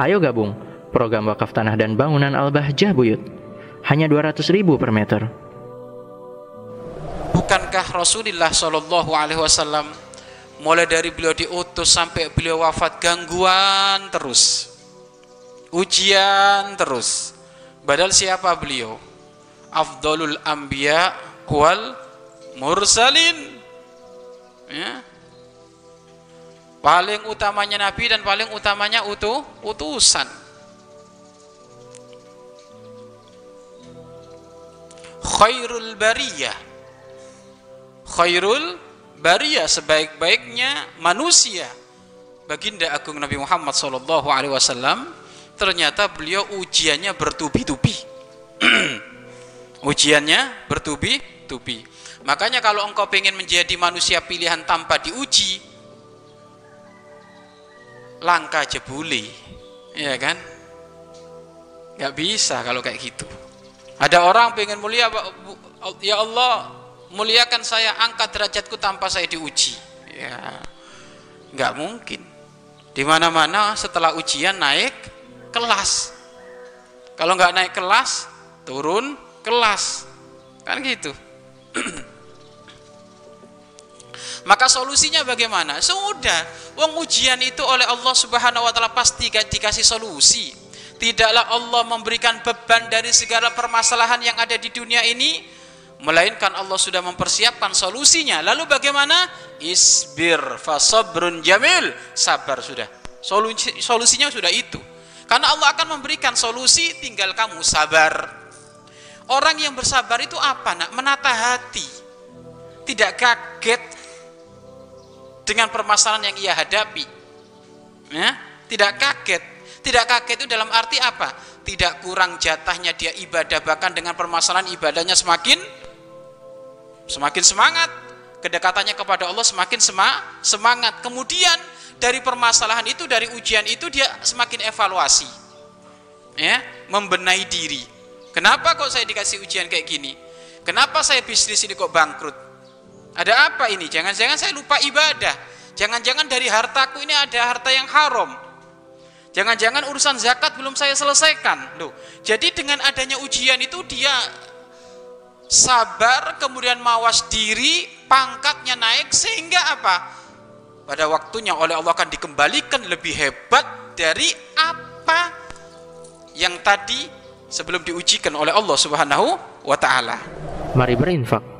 Ayo gabung program wakaf tanah dan bangunan Al-Bahjah Buyut. Hanya 200 ribu per meter. Bukankah Rasulullah Shallallahu Alaihi Wasallam mulai dari beliau diutus sampai beliau wafat gangguan terus, ujian terus. Padahal siapa beliau? Afdolul Ambiya wal Mursalin. Ya, paling utamanya nabi dan paling utamanya utuh utusan. Khairul bariyah. Khairul bariyah sebaik-baiknya manusia. Baginda agung Nabi Muhammad sallallahu alaihi wasallam ternyata beliau ujiannya bertubi-tubi. Ujiannya bertubi-tubi. Makanya kalau engkau ingin menjadi manusia pilihan tanpa diuji langka jebuli ya kan? Nggak bisa kalau kayak gitu. Ada orang pengen mulia ya Allah muliakan saya angkat derajatku tanpa saya diuji. Ya nggak mungkin. Di mana mana setelah ujian naik kelas. Kalau nggak naik kelas turun kelas. Kan gitu Maka solusinya bagaimana? Sudah, wong ujian itu oleh Allah Subhanahu wa taala pasti dikasih solusi. Tidaklah Allah memberikan beban dari segala permasalahan yang ada di dunia ini melainkan Allah sudah mempersiapkan solusinya. Lalu bagaimana? Isbir fasabrun jamil. Sabar sudah. Solusi, solusinya sudah itu. Karena Allah akan memberikan solusi tinggal kamu sabar. Orang yang bersabar itu apa nak? Menata hati. Tidak kaget dengan permasalahan yang ia hadapi. Ya, tidak kaget. Tidak kaget itu dalam arti apa? Tidak kurang jatahnya dia ibadah bahkan dengan permasalahan ibadahnya semakin semakin semangat. Kedekatannya kepada Allah semakin semangat. Kemudian dari permasalahan itu, dari ujian itu dia semakin evaluasi. Ya, membenahi diri. Kenapa kok saya dikasih ujian kayak gini? Kenapa saya bisnis ini kok bangkrut? Ada apa ini? Jangan-jangan saya lupa ibadah. Jangan-jangan dari hartaku ini ada harta yang haram. Jangan-jangan urusan zakat belum saya selesaikan. Loh, jadi dengan adanya ujian itu dia sabar, kemudian mawas diri, pangkatnya naik sehingga apa? Pada waktunya oleh Allah akan dikembalikan lebih hebat dari apa yang tadi sebelum diujikan oleh Allah Subhanahu wa taala. Mari berinfak